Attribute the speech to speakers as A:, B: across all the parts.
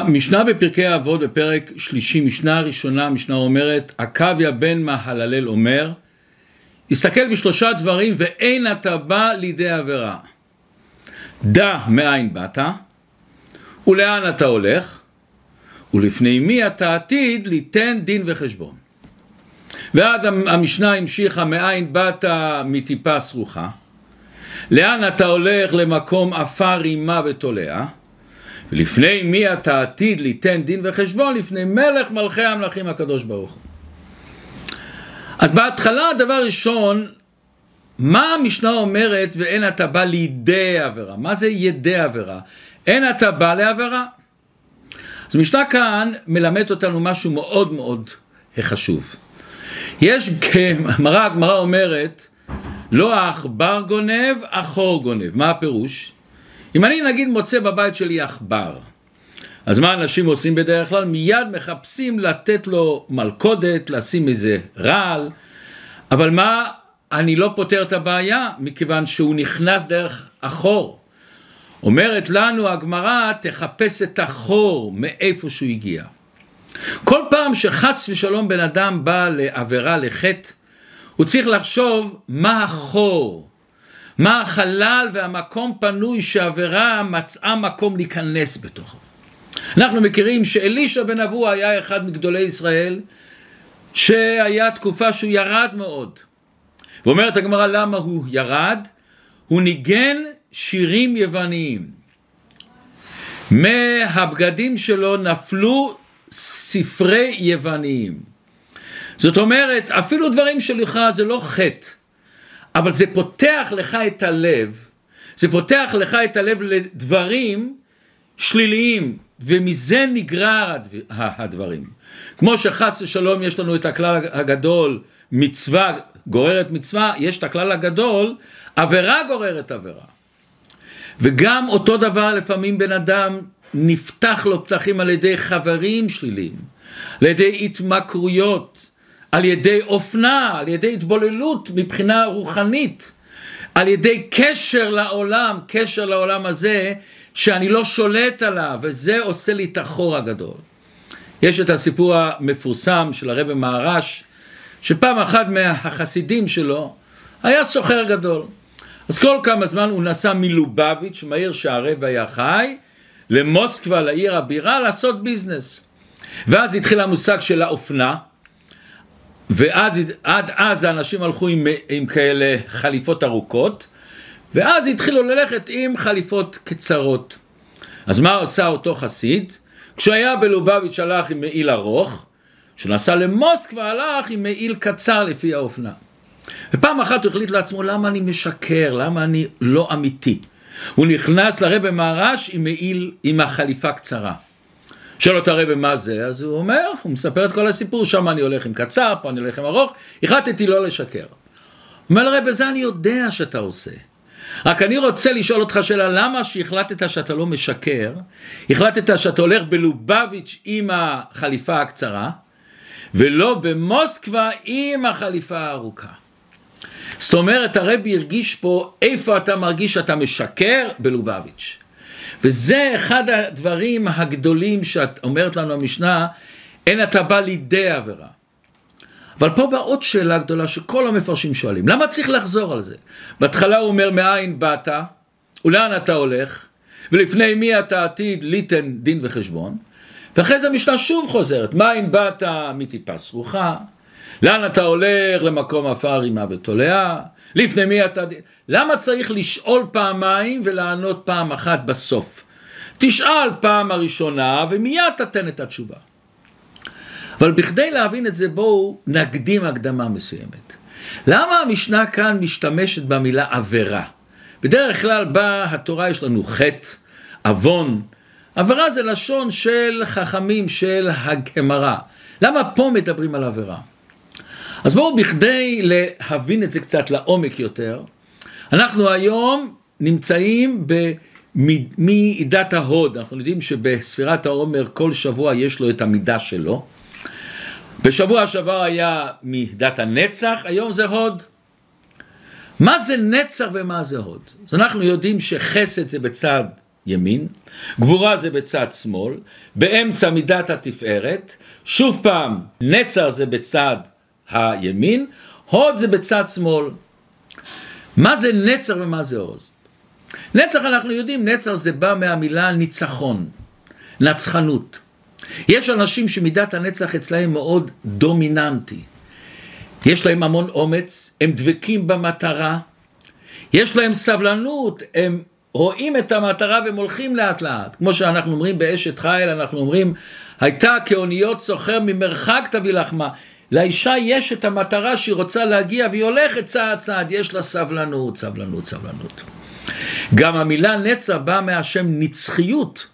A: המשנה בפרקי אבות בפרק שלישי, משנה ראשונה, המשנה אומרת, עקביה בן מהללל אומר, הסתכל בשלושה דברים ואין אתה בא לידי עבירה. דע מאין באת, ולאן אתה הולך, ולפני מי אתה עתיד ליתן דין וחשבון. ואז המשנה המשיכה מאין באת מטיפה סרוחה, לאן אתה הולך למקום עפר רימה ותולע, ולפני מי אתה עתיד ליתן דין וחשבון? לפני מלך מלכי המלכים הקדוש ברוך הוא. אז בהתחלה הדבר ראשון, מה המשנה אומרת ואין אתה בא לידי עבירה? מה זה ידי עבירה? אין אתה בא לעבירה. אז המשנה כאן מלמד אותנו משהו מאוד מאוד חשוב. יש, גמרא, הגמרא אומרת, לא העכבר גונב, החור גונב. מה הפירוש? אם אני נגיד מוצא בבית שלי עכבר, אז מה אנשים עושים בדרך כלל? מיד מחפשים לתת לו מלכודת, לשים איזה רעל, אבל מה, אני לא פותר את הבעיה, מכיוון שהוא נכנס דרך החור. אומרת לנו הגמרא, תחפש את החור מאיפה שהוא הגיע. כל פעם שחס ושלום בן אדם בא לעבירה, לחטא, הוא צריך לחשוב מה החור, מה החלל והמקום פנוי שעבירה מצאה מקום להיכנס בתוכו. אנחנו מכירים שאלישע בן אבו היה אחד מגדולי ישראל, שהיה תקופה שהוא ירד מאוד. ואומרת הגמרא למה הוא ירד? הוא ניגן שירים יווניים. מהבגדים שלו נפלו ספרי יווניים. זאת אומרת, אפילו דברים שלך זה לא חטא, אבל זה פותח לך את הלב, זה פותח לך את הלב לדברים שליליים, ומזה נגרר הדברים. כמו שחס ושלום יש לנו את הכלל הגדול, מצווה גוררת מצווה, יש את הכלל הגדול, עבירה גוררת עבירה. וגם אותו דבר לפעמים בן אדם נפתח לו פתחים על ידי חברים שליליים, על ידי התמכרויות, על ידי אופנה, על ידי התבוללות מבחינה רוחנית, על ידי קשר לעולם, קשר לעולם הזה, שאני לא שולט עליו, וזה עושה לי את החור הגדול. יש את הסיפור המפורסם של הרבי מהר"ש, שפעם אחת מהחסידים שלו היה סוחר גדול. אז כל כמה זמן הוא נסע מלובביץ', מהעיר שהרבי היה חי, למוסקבה, לעיר הבירה, לעשות ביזנס. ואז התחיל המושג של האופנה, ואז עד אז האנשים הלכו עם, עם כאלה חליפות ארוכות, ואז התחילו ללכת עם חליפות קצרות. אז מה עשה אותו חסיד? כשהוא היה בלובביץ' הלך עם מעיל ארוך, כשהוא נסע למוסקבה הלך עם מעיל קצר לפי האופנה. ופעם אחת הוא החליט לעצמו למה אני משקר, למה אני לא אמיתי. הוא נכנס לרבי מהר"ש עם מעיל, עם החליפה קצרה. שואל אותה רבי מה זה, אז הוא אומר, הוא מספר את כל הסיפור, שם אני הולך עם קצר, פה אני הולך עם ארוך, החלטתי לא לשקר. אומר לרבי, זה אני יודע שאתה עושה. רק אני רוצה לשאול אותך שאלה, למה שהחלטת שאתה לא משקר, החלטת שאתה הולך בלובביץ' עם החליפה הקצרה, ולא במוסקבה עם החליפה הארוכה. זאת אומרת, הרבי הרגיש פה איפה אתה מרגיש שאתה משקר בלובביץ'. וזה אחד הדברים הגדולים שאת אומרת לנו המשנה, אין אתה בא לידי עבירה. אבל פה באה עוד שאלה גדולה שכל המפרשים שואלים, למה צריך לחזור על זה? בהתחלה הוא אומר מאין באת, ולאן אתה הולך, ולפני מי אתה עתיד? ליתן דין וחשבון, ואחרי זה המשנה שוב חוזרת, מאין באת? מטיפה סרוחה, לאן אתה הולך למקום עפר רימה ותולע, לפני מי אתה... למה צריך לשאול פעמיים ולענות פעם אחת בסוף? תשאל פעם הראשונה ומיד תתן את התשובה. אבל בכדי להבין את זה בואו נקדים הקדמה מסוימת. למה המשנה כאן משתמשת במילה עבירה? בדרך כלל בתורה יש לנו חטא, עוון. עבירה זה לשון של חכמים, של הגמרא. למה פה מדברים על עבירה? אז בואו בכדי להבין את זה קצת לעומק יותר, אנחנו היום נמצאים במידת ההוד, אנחנו יודעים שבספירת העומר כל שבוע יש לו את המידה שלו. בשבוע שעבר היה מידת הנצח, היום זה הוד. מה זה נצח ומה זה הוד? אז אנחנו יודעים שחסד זה בצד ימין, גבורה זה בצד שמאל, באמצע מידת התפארת, שוב פעם נצר זה בצד הימין, הוד זה בצד שמאל. מה זה נצר ומה זה עוז? נצח אנחנו יודעים, נצר זה בא מהמילה ניצחון, נצחנות. יש אנשים שמידת הנצח אצלהם מאוד דומיננטי. יש להם המון אומץ, הם דבקים במטרה, יש להם סבלנות, הם רואים את המטרה והם הולכים לאט לאט. כמו שאנחנו אומרים באשת חיל, אנחנו אומרים, הייתה כאוניות סוחר ממרחק תביא לחמה. לאישה יש את המטרה שהיא רוצה להגיע והיא הולכת צעד צעד, יש לה סבלנות, סבלנות, סבלנות. גם המילה נצר באה מהשם נצחיות.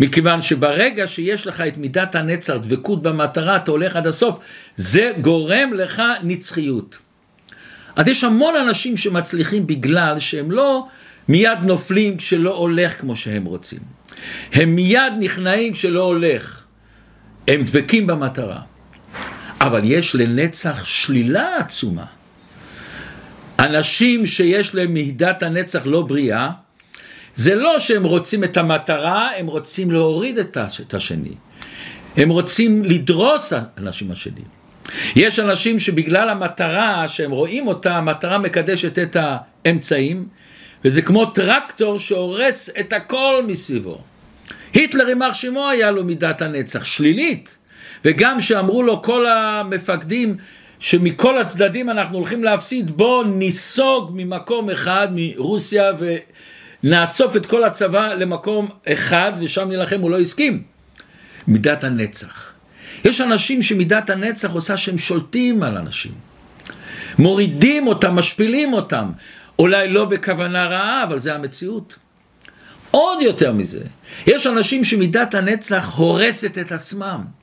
A: מכיוון שברגע שיש לך את מידת הנצר, דבקות במטרה, אתה הולך עד הסוף, זה גורם לך נצחיות. אז יש המון אנשים שמצליחים בגלל שהם לא מיד נופלים כשלא הולך כמו שהם רוצים. הם מיד נכנעים כשלא הולך. הם דבקים במטרה. אבל יש לנצח שלילה עצומה. אנשים שיש להם מידת הנצח לא בריאה, זה לא שהם רוצים את המטרה, הם רוצים להוריד את השני. הם רוצים לדרוס אנשים השני. יש אנשים שבגלל המטרה שהם רואים אותה, המטרה מקדשת את האמצעים, וזה כמו טרקטור שהורס את הכל מסביבו. היטלר יימח שמו היה לו מידת הנצח, שלילית. וגם שאמרו לו כל המפקדים שמכל הצדדים אנחנו הולכים להפסיד, בואו ניסוג ממקום אחד, מרוסיה, ונאסוף את כל הצבא למקום אחד, ושם נילחם, הוא לא הסכים. מידת הנצח. יש אנשים שמידת הנצח עושה שהם שולטים על אנשים. מורידים אותם, משפילים אותם. אולי לא בכוונה רעה, אבל זה המציאות. עוד יותר מזה, יש אנשים שמידת הנצח הורסת את עצמם.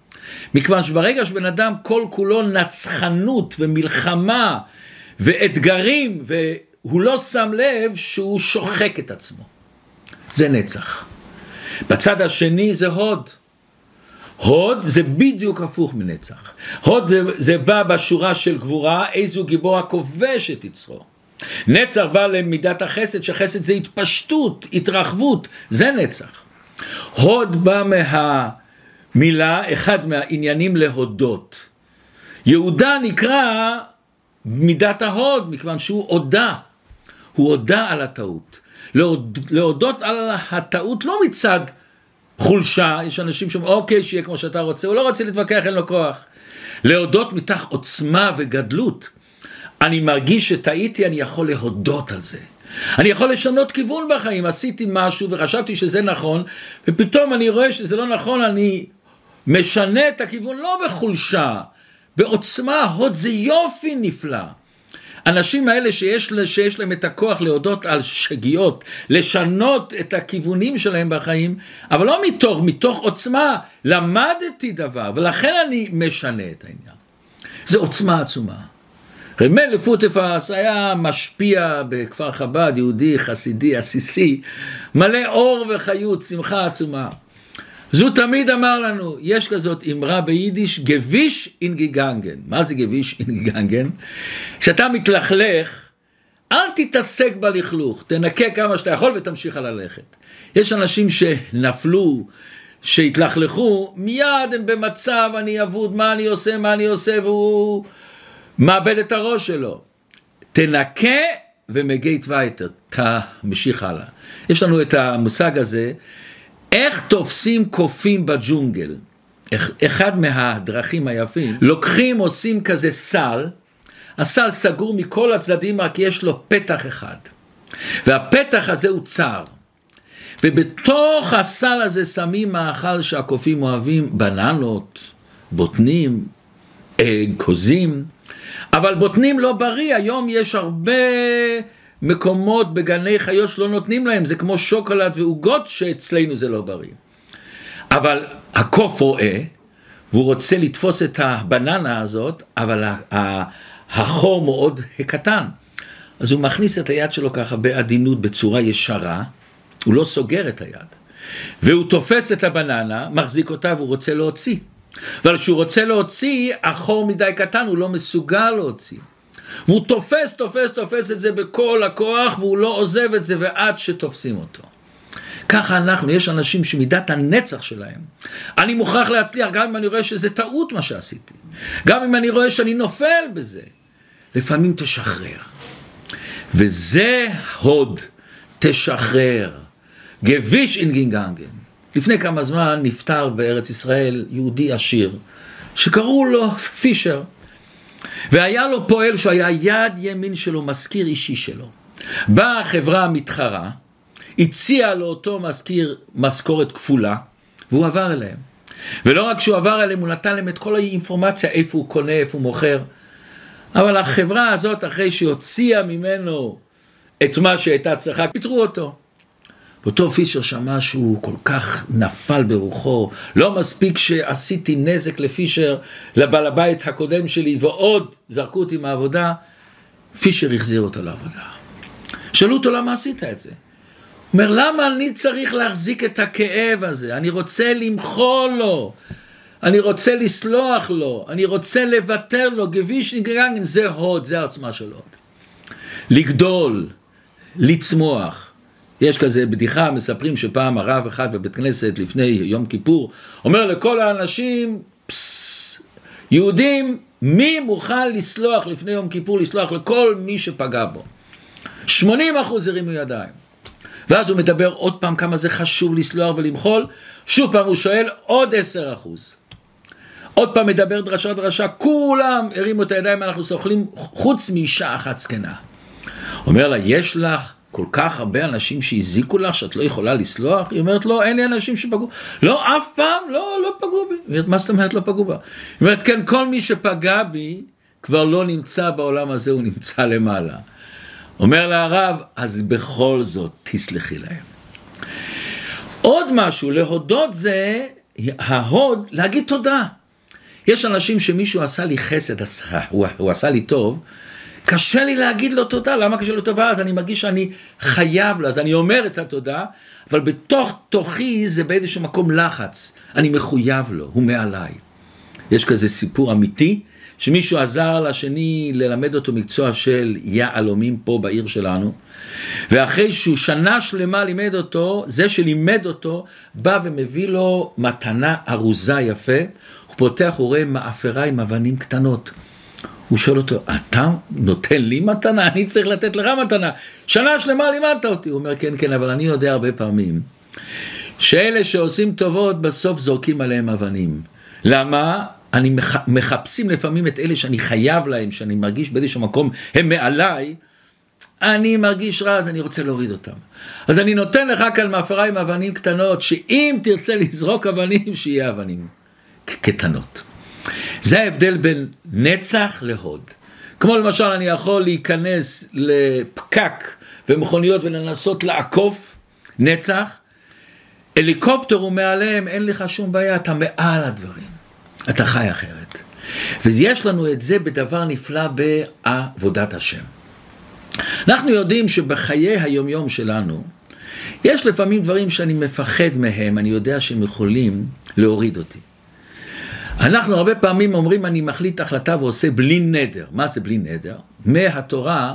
A: מכיוון שברגע שבן אדם כל כולו נצחנות ומלחמה ואתגרים, והוא לא שם לב שהוא שוחק את עצמו. זה נצח. בצד השני זה הוד. הוד זה בדיוק הפוך מנצח. הוד זה בא בשורה של גבורה, איזו גיבור הכובש את יצרו. נצח בא למידת החסד, שחסד זה התפשטות, התרחבות, זה נצח. הוד בא מהמילה, אחד מהעניינים להודות. יהודה נקרא מידת ההוד, מכיוון שהוא הודה, הוא הודה על הטעות. להוד, להודות על הטעות לא מצד חולשה, יש אנשים שאומרים, אוקיי, שיהיה כמו שאתה רוצה, הוא לא רוצה להתווכח, אין לו כוח. להודות מתח עוצמה וגדלות. אני מרגיש שטעיתי, אני יכול להודות על זה. אני יכול לשנות כיוון בחיים, עשיתי משהו וחשבתי שזה נכון, ופתאום אני רואה שזה לא נכון, אני משנה את הכיוון לא בחולשה, בעוצמה, הוד זה יופי נפלא. האנשים האלה שיש, שיש להם את הכוח להודות על שגיאות, לשנות את הכיוונים שלהם בחיים, אבל לא מתוך, מתוך עוצמה, למדתי דבר, ולכן אני משנה את העניין. זו עוצמה עצומה. רמל פוטפס היה משפיע בכפר חב"ד, יהודי, חסידי, עסיסי, מלא אור וחיות, שמחה עצומה. הוא תמיד אמר לנו, יש כזאת אמרה ביידיש, גביש אינגיגנגן. מה זה גביש אינגיגנגן? כשאתה מתלכלך, אל תתעסק בלכלוך, תנקה כמה שאתה יכול ותמשיך ללכת. יש אנשים שנפלו, שהתלכלכו, מיד הם במצב, אני אבוד, מה אני עושה, מה אני עושה, והוא מאבד את הראש שלו. תנקה ומגייט וייטר, תמשיך הלאה. יש לנו את המושג הזה, איך תופסים קופים בג'ונגל? אחד מהדרכים היפים, לוקחים, עושים כזה סל, הסל סגור מכל הצדדים, רק יש לו פתח אחד. והפתח הזה הוא צר. ובתוך הסל הזה שמים מאכל שהקופים אוהבים, בננות, בוטנים, כוזים, אבל בוטנים לא בריא, היום יש הרבה מקומות בגני חיות שלא נותנים להם, זה כמו שוקולד ועוגות שאצלנו זה לא בריא. אבל הקוף רואה, והוא רוצה לתפוס את הבננה הזאת, אבל החור מאוד קטן. אז הוא מכניס את היד שלו ככה בעדינות, בצורה ישרה, הוא לא סוגר את היד. והוא תופס את הבננה, מחזיק אותה והוא רוצה להוציא. אבל כשהוא רוצה להוציא, החור מדי קטן, הוא לא מסוגל להוציא. והוא תופס, תופס, תופס את זה בכל הכוח, והוא לא עוזב את זה ועד שתופסים אותו. ככה אנחנו, יש אנשים שמידת הנצח שלהם, אני מוכרח להצליח גם אם אני רואה שזה טעות מה שעשיתי, גם אם אני רואה שאני נופל בזה, לפעמים תשחרר. וזה הוד, תשחרר. גביש אינגינגנגן. לפני כמה זמן נפטר בארץ ישראל יהודי עשיר, שקראו לו פישר. והיה לו פועל שהיה יד ימין שלו, מזכיר אישי שלו. באה החברה המתחרה, הציעה לאותו מזכיר משכורת כפולה, והוא עבר אליהם. ולא רק שהוא עבר אליהם, הוא נתן להם את כל האינפורמציה, איפה הוא קונה, איפה הוא מוכר. אבל החברה הזאת, אחרי שהוציאה ממנו את מה שהייתה צריכה, פיטרו אותו. ואותו פישר שמע שהוא כל כך נפל ברוחו, לא מספיק שעשיתי נזק לפישר, לבעל הבית הקודם שלי, ועוד זרקו אותי מהעבודה, פישר החזיר אותו לעבודה. שאלו אותו למה עשית את זה? הוא אומר, למה אני צריך להחזיק את הכאב הזה? אני רוצה למחול לו, אני רוצה לסלוח לו, אני רוצה לוותר לו, גביש נגרנגן, זה הוד, זה העוצמה של הוד. לגדול, לצמוח. יש כזה בדיחה, מספרים שפעם הרב אחד בבית כנסת לפני יום כיפור, אומר לכל האנשים, יהודים, מי מוכן לסלוח לפני יום כיפור, לסלוח לכל מי שפגע בו? 80 אחוז הרימו ידיים. ואז הוא מדבר עוד פעם כמה זה חשוב לסלוח ולמחול, שוב פעם הוא שואל עוד 10 אחוז. עוד פעם מדבר דרשה דרשה, כולם הרימו את הידיים, אנחנו סוכלים חוץ מאישה אחת זקנה. אומר לה, יש לך כל כך הרבה אנשים שהזיקו לך שאת לא יכולה לסלוח? היא אומרת, לא, אין לי אנשים שפגעו. לא, אף פעם, לא, לא פגעו בי. היא אומרת, מה זאת אומרת לא פגעו בה? היא אומרת, כן, כל מי שפגע בי כבר לא נמצא בעולם הזה, הוא נמצא למעלה. אומר לה הרב, אז בכל זאת תסלחי להם. עוד משהו, להודות זה, ההוד, להגיד תודה. יש אנשים שמישהו עשה לי חסד, הוא, הוא עשה לי טוב, קשה לי להגיד לו תודה, למה קשה לו טובה? אז אני מרגיש שאני חייב לו, אז אני אומר את התודה, אבל בתוך תוכי זה באיזשהו מקום לחץ, אני מחויב לו, הוא מעליי. יש כזה סיפור אמיתי, שמישהו עזר לשני ללמד אותו מקצוע של יהלומים פה בעיר שלנו, ואחרי שהוא שנה שלמה לימד אותו, זה שלימד אותו, בא ומביא לו מתנה ארוזה יפה, הוא פותח, הוא רואה מאפרה עם אבנים קטנות. הוא שואל אותו, אתה נותן לי מתנה? אני צריך לתת לך מתנה. שנה שלמה לימדת אותי. הוא אומר, כן, כן, אבל אני יודע הרבה פעמים שאלה שעושים טובות בסוף זורקים עליהם אבנים. למה? אני מח... מחפשים לפעמים את אלה שאני חייב להם, שאני מרגיש באיזשהו מקום, הם מעליי, אני מרגיש רע, אז אני רוצה להוריד אותם. אז אני נותן לך כאן מאפרה עם אבנים קטנות, שאם תרצה לזרוק אבנים, שיהיה אבנים קטנות. זה ההבדל בין נצח להוד. כמו למשל אני יכול להיכנס לפקק ומכוניות ולנסות לעקוף נצח, הליקופטר הוא מעליהם, אין לך שום בעיה, אתה מעל הדברים, אתה חי אחרת. ויש לנו את זה בדבר נפלא בעבודת השם. אנחנו יודעים שבחיי היומיום שלנו, יש לפעמים דברים שאני מפחד מהם, אני יודע שהם יכולים להוריד אותי. אנחנו הרבה פעמים אומרים אני מחליט החלטה ועושה בלי נדר. מה זה בלי נדר? מהתורה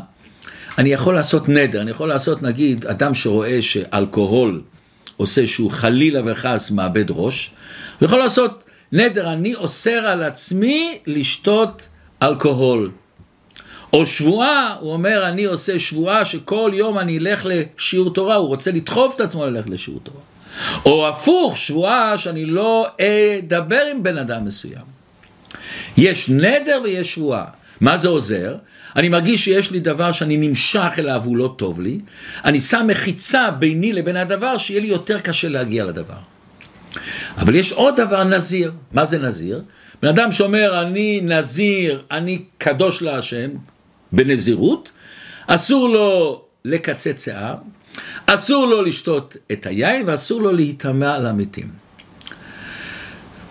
A: אני יכול לעשות נדר, אני יכול לעשות נגיד אדם שרואה שאלכוהול עושה שהוא חלילה וחס מאבד ראש, הוא יכול לעשות נדר, אני אוסר על עצמי לשתות אלכוהול. או שבועה, הוא אומר אני עושה שבועה שכל יום אני אלך לשיעור תורה, הוא רוצה לדחוף את עצמו ללכת לשיעור תורה. או הפוך, שבועה שאני לא אדבר עם בן אדם מסוים. יש נדר ויש שבועה. מה זה עוזר? אני מרגיש שיש לי דבר שאני נמשך אליו והוא לא טוב לי, אני שם מחיצה ביני לבין הדבר שיהיה לי יותר קשה להגיע לדבר. אבל יש עוד דבר נזיר. מה זה נזיר? בן אדם שאומר אני נזיר, אני קדוש להשם, בנזירות, אסור לו לקצץ שיער, אסור לו לשתות את היין ואסור לו להיטמע על המתים.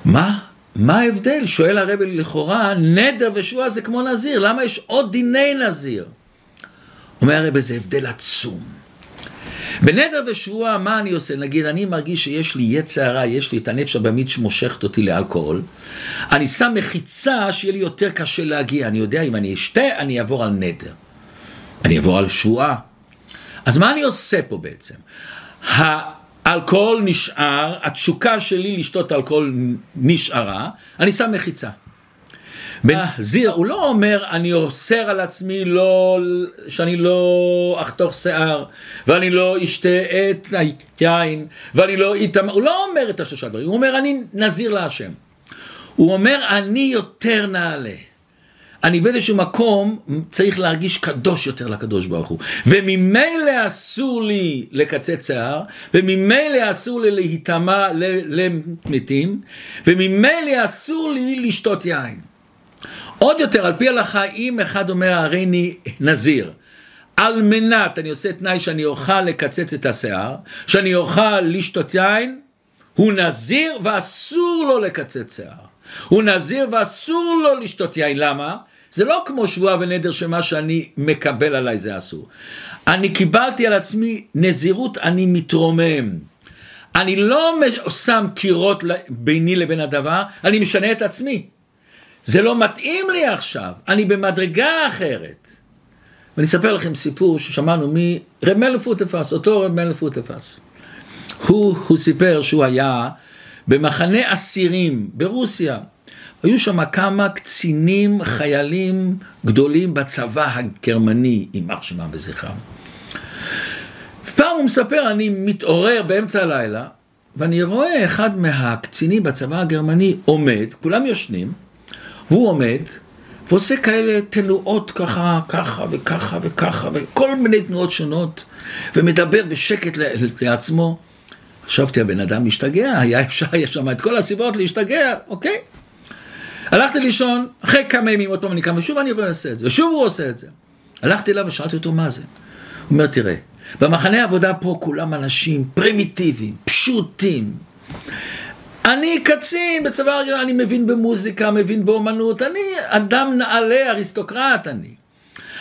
A: מה? מה ההבדל? שואל הרבי לכאורה, נדר ושבועה זה כמו נזיר, למה יש עוד דיני נזיר? אומר הרבי, זה הבדל עצום. בנדר ושבועה, מה אני עושה? נגיד, אני מרגיש שיש לי יצע הרע, יש לי את הנפש הבמית שמושכת אותי לאלכוהול. אני שם מחיצה שיהיה לי יותר קשה להגיע. אני יודע, אם אני אשתה, אני אעבור על נדר. אני אעבור על שבועה. אז מה אני עושה פה בעצם? אלכוהול נשאר, התשוקה שלי לשתות אלכוהול נשארה, אני שם מחיצה. בנזיר, הוא לא אומר, אני אוסר על עצמי לא, שאני לא אחתוך שיער, ואני לא אשתה את היין, ואני לא אתאמר, הוא לא אומר את השלושה דברים, הוא אומר, אני נזיר להשם. הוא אומר, אני יותר נעלה. אני באיזשהו מקום צריך להרגיש קדוש יותר לקדוש ברוך הוא. וממילא אסור לי לקצץ שיער, וממילא אסור לי להיטמע למתים, וממילא אסור לי לשתות יין. עוד יותר, על פי הלכה, אם אחד אומר הרי אני נזיר, על מנת, אני עושה תנאי שאני אוכל לקצץ את השיער, שאני אוכל לשתות יין, הוא נזיר ואסור לו לקצץ שיער. הוא נזיר ואסור לו לשתות יין, למה? זה לא כמו שבועה ונדר שמה שאני מקבל עליי זה אסור. אני קיבלתי על עצמי נזירות, אני מתרומם. אני לא שם קירות ביני לבין הדבר, אני משנה את עצמי. זה לא מתאים לי עכשיו, אני במדרגה אחרת. ואני אספר לכם סיפור ששמענו מרב מלך פוטפס, אותו רב מלך פוטפס. הוא, הוא סיפר שהוא היה במחנה אסירים ברוסיה. היו שם כמה קצינים, חיילים גדולים בצבא הגרמני, יימח שמם וזכרם. פעם הוא מספר, אני מתעורר באמצע הלילה, ואני רואה אחד מהקצינים בצבא הגרמני עומד, כולם יושנים, והוא עומד ועושה כאלה תנועות ככה, ככה וככה וככה, וכל מיני תנועות שונות, ומדבר בשקט לעצמו. חשבתי, הבן אדם משתגע, היה אפשר, יש שם את כל הסיבות להשתגע, אוקיי. הלכתי לישון, אחרי כמה ימים עוד פעם אני קם, ושוב אני רואה עושה את זה, ושוב הוא עושה את זה. הלכתי אליו ושאלתי אותו מה זה. הוא אומר, תראה, במחנה העבודה פה כולם אנשים פרימיטיביים, פשוטים. אני קצין בצבא הרגיל, אני מבין במוזיקה, מבין באומנות, אני אדם נעלה, אריסטוקרט אני.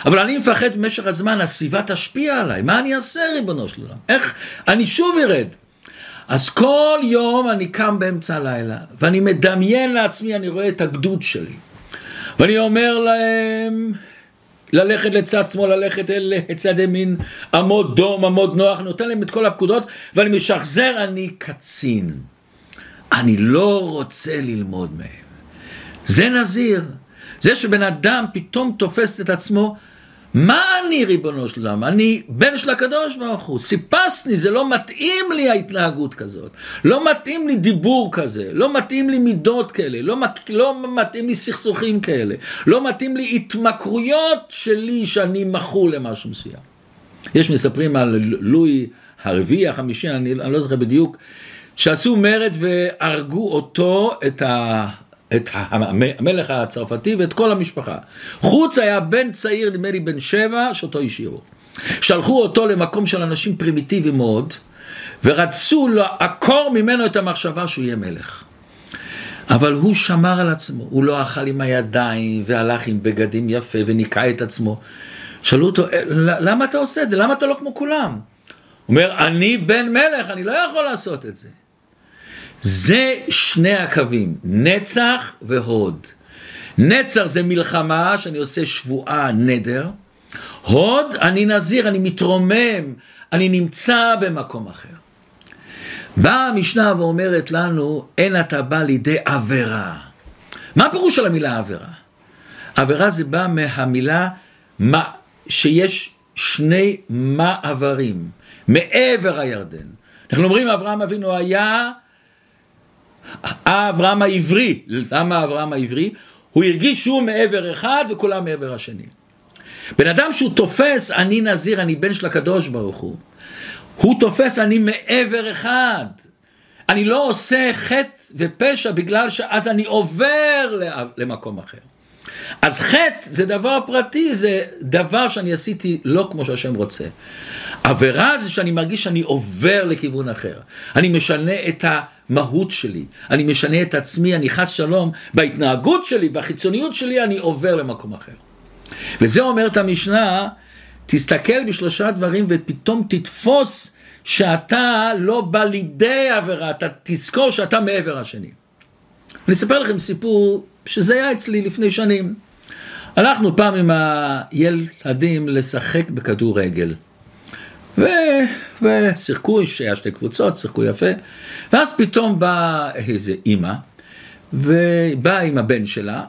A: אבל אני מפחד במשך הזמן, הסביבה תשפיע עליי, מה אני אעשה ריבונו של עולם? איך, אני שוב ארד. אז כל יום אני קם באמצע הלילה, ואני מדמיין לעצמי, אני רואה את הגדוד שלי. ואני אומר להם, ללכת לצד שמאל, ללכת לצד ימין, עמוד דום, עמוד נוח, נותן להם את כל הפקודות, ואני משחזר, אני קצין. אני לא רוצה ללמוד מהם. זה נזיר. זה שבן אדם פתאום תופס את עצמו, מה אני ריבונו של עולם? אני בן של הקדוש ברוך הוא, סיפסני, זה לא מתאים לי ההתנהגות כזאת, לא מתאים לי דיבור כזה, לא מתאים לי מידות כאלה, לא, מת, לא מתאים לי סכסוכים כאלה, לא מתאים לי התמכרויות שלי שאני מכור למשהו מסוים. יש מספרים על לואי הרביעי, החמישי, אני, אני לא זוכר בדיוק, שעשו מרד והרגו אותו, את, ה, את המלך הצרפתי ואת כל המשפחה. חוץ היה בן צעיר, נדמה לי בן שבע, שאותו השאירו. שלחו אותו למקום של אנשים פרימיטיביים מאוד, ורצו לעקור ממנו את המחשבה שהוא יהיה מלך. אבל הוא שמר על עצמו, הוא לא אכל עם הידיים והלך עם בגדים יפה וניקה את עצמו. שאלו אותו, למה אתה עושה את זה? למה אתה לא כמו כולם? הוא אומר, אני בן מלך, אני לא יכול לעשות את זה. זה שני הקווים, נצח והוד. נצח זה מלחמה שאני עושה שבועה, נדר. הוד, אני נזיר, אני מתרומם, אני נמצא במקום אחר. באה המשנה ואומרת לנו, אין אתה בא לידי עבירה. מה הפירוש של המילה עבירה? עבירה זה בא מהמילה מה, שיש שני מעברים מעבר הירדן. אנחנו אומרים אברהם אבינו היה אברהם העברי, למה אברהם העברי? הוא הרגיש שהוא מעבר אחד וכולם מעבר השני. בן אדם שהוא תופס אני נזיר, אני בן של הקדוש ברוך הוא, הוא תופס אני מעבר אחד. אני לא עושה חטא ופשע בגלל שאז אני עובר למקום אחר. אז חטא זה דבר פרטי, זה דבר שאני עשיתי לא כמו שהשם רוצה. עבירה זה שאני מרגיש שאני עובר לכיוון אחר. אני משנה את המהות שלי, אני משנה את עצמי, אני חס שלום, בהתנהגות שלי, בחיצוניות שלי, אני עובר למקום אחר. וזה אומרת המשנה, תסתכל בשלושה דברים ופתאום תתפוס שאתה לא בא לידי עבירה, אתה תזכור שאתה מעבר השני. אני אספר לכם סיפור שזה היה אצלי לפני שנים. הלכנו פעם עם הילדים לשחק בכדורגל. ושיחקו, היה שתי קבוצות, שיחקו יפה, ואז פתאום באה איזה אימא, ובאה עם הבן שלה,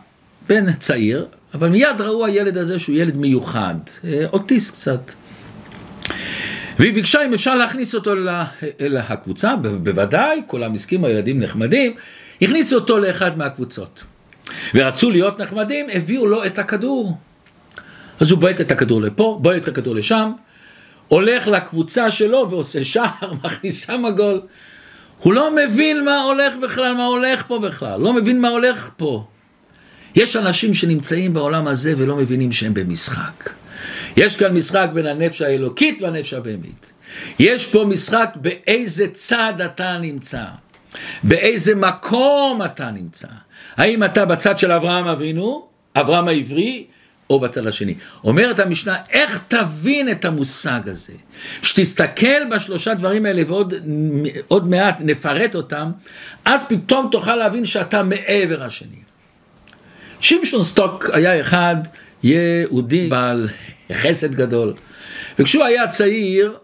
A: בן צעיר, אבל מיד ראו הילד הזה שהוא ילד מיוחד, אה, אוטיסט קצת. והיא ביקשה אם אפשר להכניס אותו אל הקבוצה, בוודאי, כולם הסכימו, הילדים נחמדים, הכניסו אותו לאחד מהקבוצות. ורצו להיות נחמדים, הביאו לו את הכדור. אז הוא בועט את הכדור לפה, בועט את הכדור לשם, הולך לקבוצה שלו ועושה שער, מכניס שם גול. הוא לא מבין מה הולך בכלל, מה הולך פה בכלל, לא מבין מה הולך פה. יש אנשים שנמצאים בעולם הזה ולא מבינים שהם במשחק. יש כאן משחק בין הנפש האלוקית והנפש הבהמית. יש פה משחק באיזה צד אתה נמצא, באיזה מקום אתה נמצא. האם אתה בצד של אברהם אבינו, אברהם העברי, או בצד השני. אומרת המשנה, איך תבין את המושג הזה? שתסתכל בשלושה דברים האלה ועוד מעט נפרט אותם, אז פתאום תוכל להבין שאתה מעבר השני. שמשון סטוק היה אחד יהודי בעל חסד גדול, וכשהוא היה צעיר,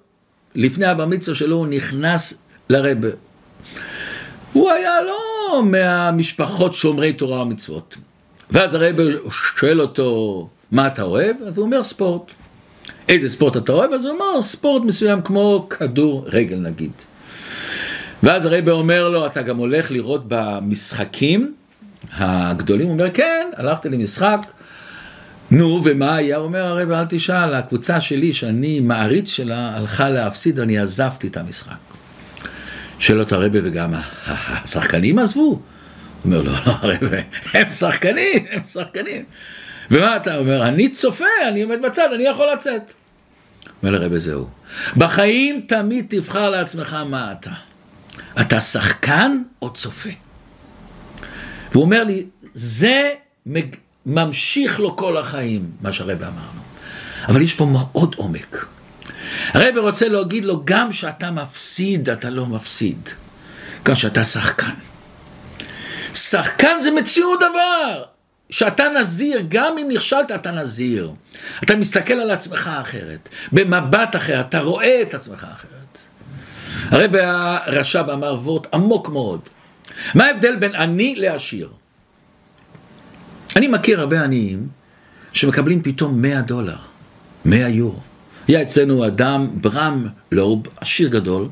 A: לפני הבר מצווה שלו הוא נכנס לרבה. הוא היה לא מהמשפחות שומרי תורה ומצוות. ואז הרב שואל אותו, מה אתה אוהב? אז הוא אומר ספורט. איזה ספורט אתה אוהב? אז הוא אומר ספורט מסוים כמו כדור רגל נגיד. ואז הרב אומר לו, אתה גם הולך לראות במשחקים הגדולים? הוא אומר, כן, הלכתי למשחק. נו, ומה היה? הוא אומר, הרב, אל תשאל, הקבוצה שלי, שאני מעריץ שלה, הלכה להפסיד, אני עזבתי את המשחק. שואל אותו הרב, וגם השחקנים עזבו? הוא אומר, לא, לא, הרב, הם שחקנים, הם שחקנים. ומה אתה אומר? אני צופה, אני עומד בצד, אני יכול לצאת. אומר לרבי זהו. בחיים תמיד תבחר לעצמך מה אתה. אתה שחקן או צופה? והוא אומר לי, זה ממשיך לו כל החיים, מה שהרבי אמר לו. אבל יש פה מאוד עומק. הרבי רוצה להגיד לו, גם שאתה מפסיד, אתה לא מפסיד. גם שאתה שחקן. שחקן זה מציאות דבר. שאתה נזיר, גם אם נכשלת אתה נזיר. אתה מסתכל על עצמך אחרת, במבט אחר, אתה רואה את עצמך אחרת. הרב הרש"ב אמר וורט עמוק מאוד. מה ההבדל בין עני לעשיר? אני מכיר הרבה עניים שמקבלים פתאום 100 דולר, 100 יורו. היה אצלנו אדם, ברם לוב, עשיר גדול,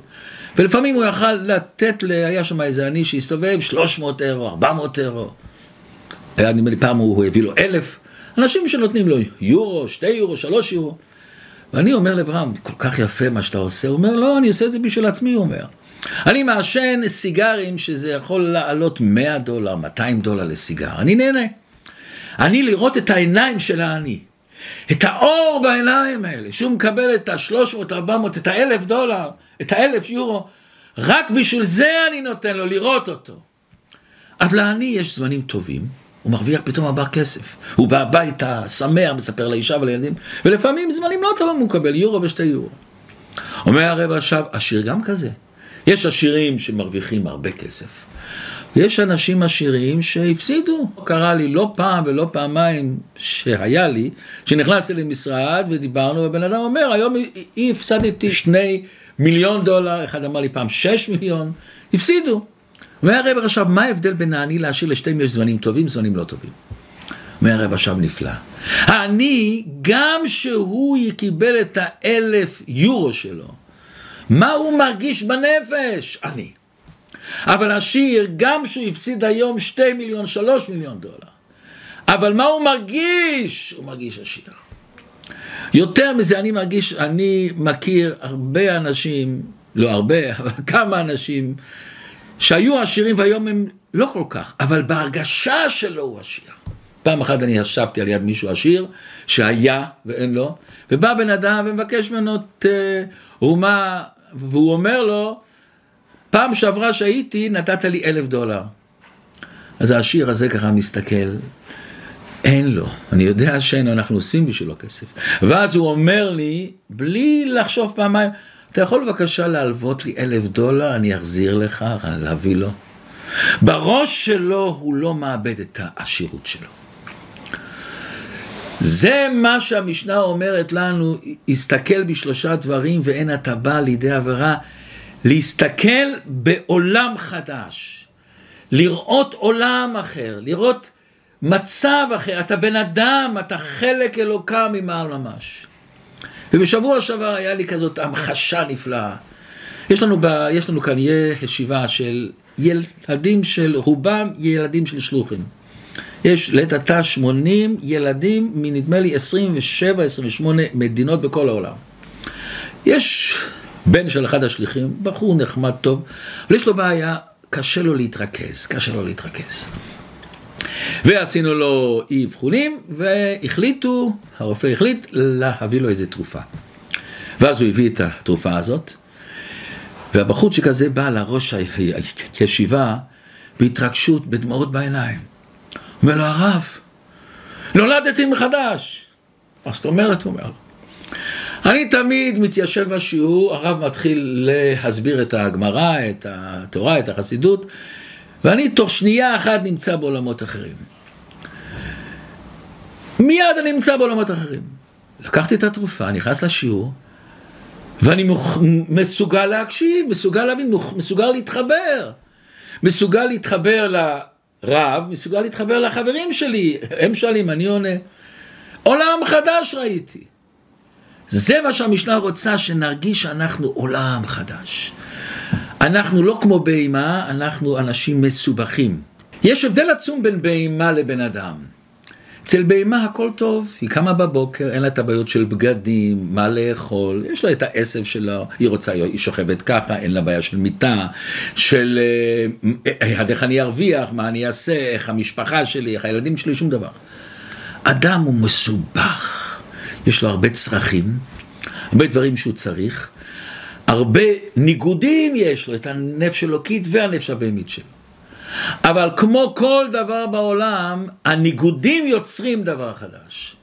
A: ולפעמים הוא יכל לתת, היה שם איזה עני שהסתובב 300 אירו, 400 אירו. היה נדמה לי פעם הוא הביא לו אלף, אנשים שנותנים לו יורו, שתי יורו, שלוש יורו. ואני אומר לברם, כל כך יפה מה שאתה עושה, הוא אומר, לא, אני עושה את זה בשביל עצמי, הוא אומר. אני מעשן סיגרים שזה יכול לעלות 100 דולר, 200 דולר לסיגר, אני נהנה. אני לראות את העיניים של העני, את האור בעיניים האלה, שהוא מקבל את ה-300, 400, את ה-1000 דולר, את ה-1000 יורו, רק בשביל זה אני נותן לו לראות אותו. אז לעני יש זמנים טובים, הוא מרוויח פתאום הרבה כסף. הוא בא הביתה, שמח, מספר לאישה ולילדים, ולפעמים זמנים לא טובים הוא מקבל יורו ושתי יורו. אומר הרב עכשיו, עשיר גם כזה. יש עשירים שמרוויחים הרבה כסף. יש אנשים עשירים שהפסידו. קרה לי לא פעם ולא פעמיים שהיה לי, שנכנסתי למשרד ודיברנו, והבן אדם אומר, היום הפסדתי שני מיליון דולר, אחד אמר לי פעם שש מיליון, הפסידו. אומר הרב עכשיו, מה ההבדל בין העני לעשיר לשתיהם יש זמנים טובים, זמנים לא טובים? אומר הרב עכשיו נפלא. העני, גם שהוא קיבל את האלף יורו שלו, מה הוא מרגיש בנפש? עני. אבל עשיר, גם שהוא הפסיד היום שתי מיליון, שלוש מיליון דולר. אבל מה הוא מרגיש? הוא מרגיש עשיר. יותר מזה, אני מרגיש, אני מכיר הרבה אנשים, לא הרבה, אבל כמה אנשים, שהיו עשירים והיום הם לא כל כך, אבל בהרגשה שלו הוא עשיר. פעם אחת אני ישבתי על יד מישהו עשיר, שהיה ואין לו, ובא בן אדם ומבקש ממנו תרומה, והוא אומר לו, פעם שעברה שהייתי נתת לי אלף דולר. אז העשיר הזה ככה מסתכל, אין לו, אני יודע שאין לו, אנחנו אוספים בשבילו כסף. ואז הוא אומר לי, בלי לחשוב פעמיים, אתה יכול בבקשה להלוות לי אלף דולר, אני אחזיר לך, להביא לו. בראש שלו הוא לא מאבד את העשירות שלו. זה מה שהמשנה אומרת לנו, הסתכל בשלושה דברים ואין אתה בא לידי עבירה, להסתכל בעולם חדש, לראות עולם אחר, לראות מצב אחר, אתה בן אדם, אתה חלק אלוקה ממעל ממש. ובשבוע שעבר היה לי כזאת המחשה נפלאה. יש לנו, ב, יש לנו כאן ישיבה של ילדים של, רובם ילדים של שלוחים. יש לעת עתה 80 ילדים מנדמה לי 27-28 מדינות בכל העולם. יש בן של אחד השליחים, בחור נחמד טוב, אבל יש לו בעיה, קשה לו להתרכז, קשה לו להתרכז. ועשינו לו אבחונים, והחליטו, הרופא החליט להביא לו איזה תרופה. ואז הוא הביא את התרופה הזאת, והבחורצ'יק הזה בא לראש הישיבה בהתרגשות, בדמעות בעיניים. אומר לו, הרב, נולדתי מחדש. מה זאת אומרת? הוא אומר. אני תמיד מתיישב בשיעור, הרב מתחיל להסביר את הגמרא, את התורה, את החסידות, ואני תוך שנייה אחת נמצא בעולמות אחרים. מיד אני נמצא בעולמות אחרים. לקחתי את התרופה, נכנס לשיעור, ואני מסוגל להקשיב, מסוגל להבין, מסוגל להתחבר. מסוגל להתחבר לרב, מסוגל להתחבר לחברים שלי. הם שואלים, אני עונה. עולם חדש ראיתי. זה מה שהמשנה רוצה, שנרגיש שאנחנו עולם חדש. אנחנו לא כמו בהמה, אנחנו אנשים מסובכים. יש הבדל עצום בין בהמה לבן אדם. אצל בהמה הכל טוב, היא קמה בבוקר, אין לה את הבעיות של בגדים, מה לאכול, יש לה את העשב שלו, היא רוצה, היא שוכבת ככה, אין לה בעיה של מיטה, של אה, אה, איך אני ארוויח, מה אני אעשה, איך המשפחה שלי, איך הילדים שלי, שום דבר. אדם הוא מסובך, יש לו הרבה צרכים, הרבה דברים שהוא צריך, הרבה ניגודים יש לו, את הנפש אלוקית והנפש הבהמית שלו. אבל כמו כל דבר בעולם, הניגודים יוצרים דבר חדש.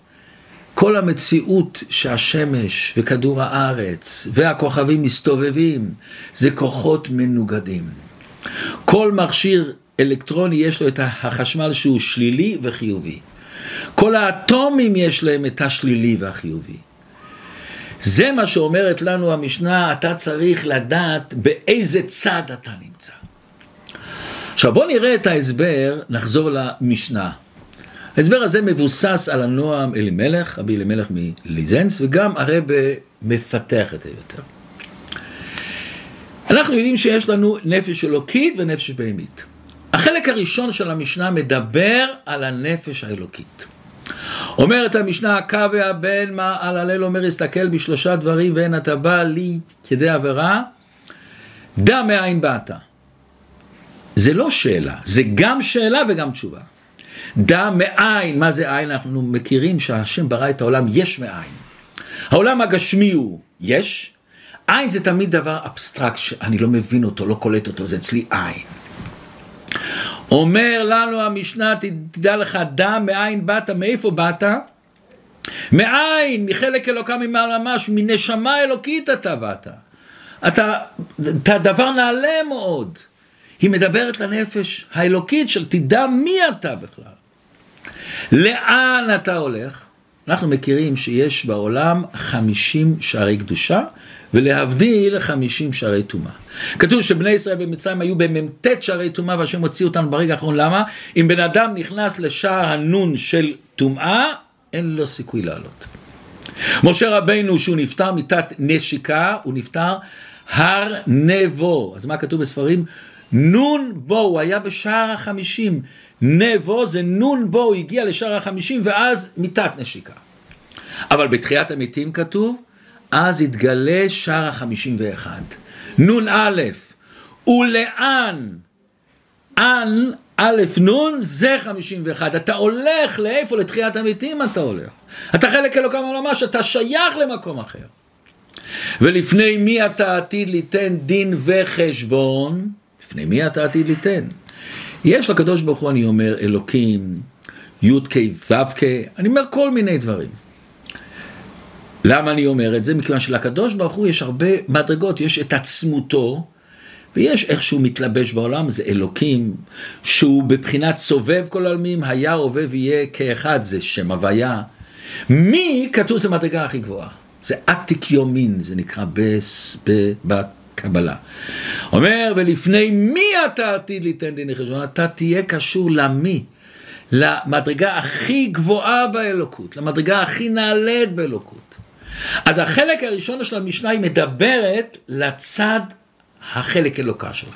A: כל המציאות שהשמש וכדור הארץ והכוכבים מסתובבים, זה כוחות מנוגדים. כל מכשיר אלקטרוני יש לו את החשמל שהוא שלילי וחיובי. כל האטומים יש להם את השלילי והחיובי. זה מה שאומרת לנו המשנה, אתה צריך לדעת באיזה צד אתה נמצא. עכשיו בואו נראה את ההסבר, נחזור למשנה. ההסבר הזה מבוסס על הנועם אלימלך, רבי אלימלך מליזנס, וגם הרב מפתח את זה יותר. אנחנו יודעים שיש לנו נפש אלוקית ונפש בהמית. החלק הראשון של המשנה מדבר על הנפש האלוקית. אומרת המשנה, עקביא בן מהללאל אומר, הסתכל בשלושה דברים ואין אתה בא לידי עבירה, דע מאין באת. זה לא שאלה, זה גם שאלה וגם תשובה. דע מאין, מה זה אין? אנחנו מכירים שהשם ברא את העולם יש מאין. העולם הגשמי הוא יש, אין זה תמיד דבר אבסטרקט שאני לא מבין אותו, לא קולט אותו, זה אצלי אין. אומר לנו המשנה, תדע לך, דע מאין באת, מאיפה באת? מאין, מחלק אלוקה ממעל ממש, מנשמה אלוקית אתה באת. אתה, אתה דבר נעלה מאוד. היא מדברת לנפש האלוקית של תדע מי אתה בכלל. לאן אתה הולך? אנחנו מכירים שיש בעולם חמישים שערי קדושה, ולהבדיל חמישים שערי טומאה. כתוב שבני ישראל במצרים היו במ"ט שערי טומאה והשם הוציא אותנו ברגע האחרון, למה? אם בן אדם נכנס לשער הנון של טומאה, אין לו סיכוי לעלות. משה רבינו שהוא נפטר מיתת נשיקה, הוא נפטר הר נבו. אז מה כתוב בספרים? נון בו, הוא היה בשער החמישים. נבו זה נון בו, הוא הגיע לשער החמישים ואז מיתת נשיקה. אבל בתחיית המתים כתוב, אז התגלה שער החמישים ואחד. נון א', ולאן? אן, א', נון, זה חמישים ואחד. אתה הולך לאיפה? לתחיית המתים אתה הולך. אתה חלק אלוקם עולמה, שאתה שייך למקום אחר. ולפני מי אתה עתיד ליתן דין וחשבון? לפני מי אתה עתיד ליתן? יש לקדוש ברוך הוא, אני אומר, אלוקים, י"ק ו"ק, אני אומר כל מיני דברים. למה אני אומר את זה? מכיוון שלקדוש ברוך הוא יש הרבה מדרגות, יש את עצמותו, ויש איך שהוא מתלבש בעולם, זה אלוקים, שהוא בבחינת סובב כל העלמים, היה, הווה ויהיה כאחד, זה שם הוויה. מי כתוב זה מדרגה הכי גבוהה. זה עתיק יומין, זה נקרא בס, ב, בקבלה. אומר, ולפני מי אתה עתיד ליתן דין חשבון? אתה תהיה קשור למי. למדרגה הכי גבוהה באלוקות, למדרגה הכי נעלית באלוקות. אז החלק הראשון של המשנה היא מדברת לצד החלק אלוקה שלך.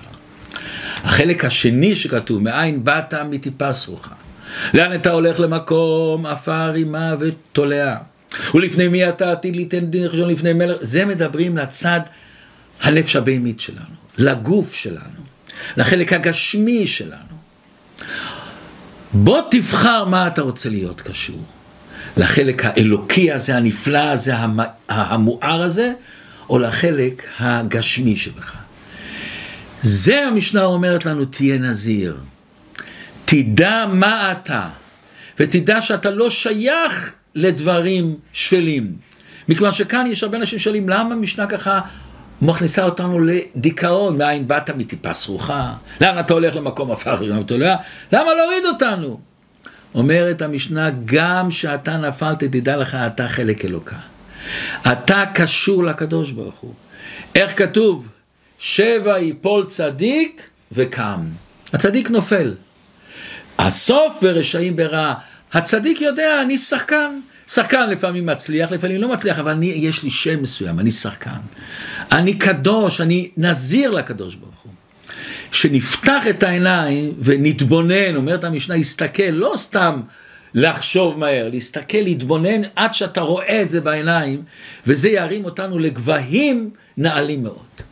A: החלק השני שכתוב, מאין באת מטיפס רוחה. לאן אתה הולך למקום עפר רימה ותולעה. ולפני מי אתה עתיד ליתן דין חשבון לפני מלך, זה מדברים לצד הנפש הבהמית שלנו, לגוף שלנו, לחלק הגשמי שלנו. בוא תבחר מה אתה רוצה להיות קשור. לחלק האלוקי הזה, הנפלא הזה, המואר הזה, או לחלק הגשמי שבך. זה המשנה אומרת לנו, תהיה נזיר. תדע מה אתה, ותדע שאתה לא שייך לדברים שפלים. מכיוון שכאן יש הרבה אנשים שואלים, למה המשנה ככה מכניסה אותנו לדיכאון, מאין באת מטיפה סרוחה? לאן אתה הולך למקום עפר? למה להוריד אותנו? אומרת המשנה, גם שאתה נפלת, תדע לך, אתה חלק אלוקה. אתה קשור לקדוש ברוך הוא. איך כתוב? שבע יפול צדיק וקם. הצדיק נופל. הסוף ורשעים ברע. הצדיק יודע, אני שחקן. שחקן לפעמים מצליח, לפעמים לא מצליח, אבל אני, יש לי שם מסוים, אני שחקן. אני קדוש, אני נזיר לקדוש ברוך הוא. שנפתח את העיניים ונתבונן, אומרת המשנה, להסתכל, לא סתם לחשוב מהר, להסתכל, להתבונן עד שאתה רואה את זה בעיניים, וזה ירים אותנו לגבהים נעלים מאוד.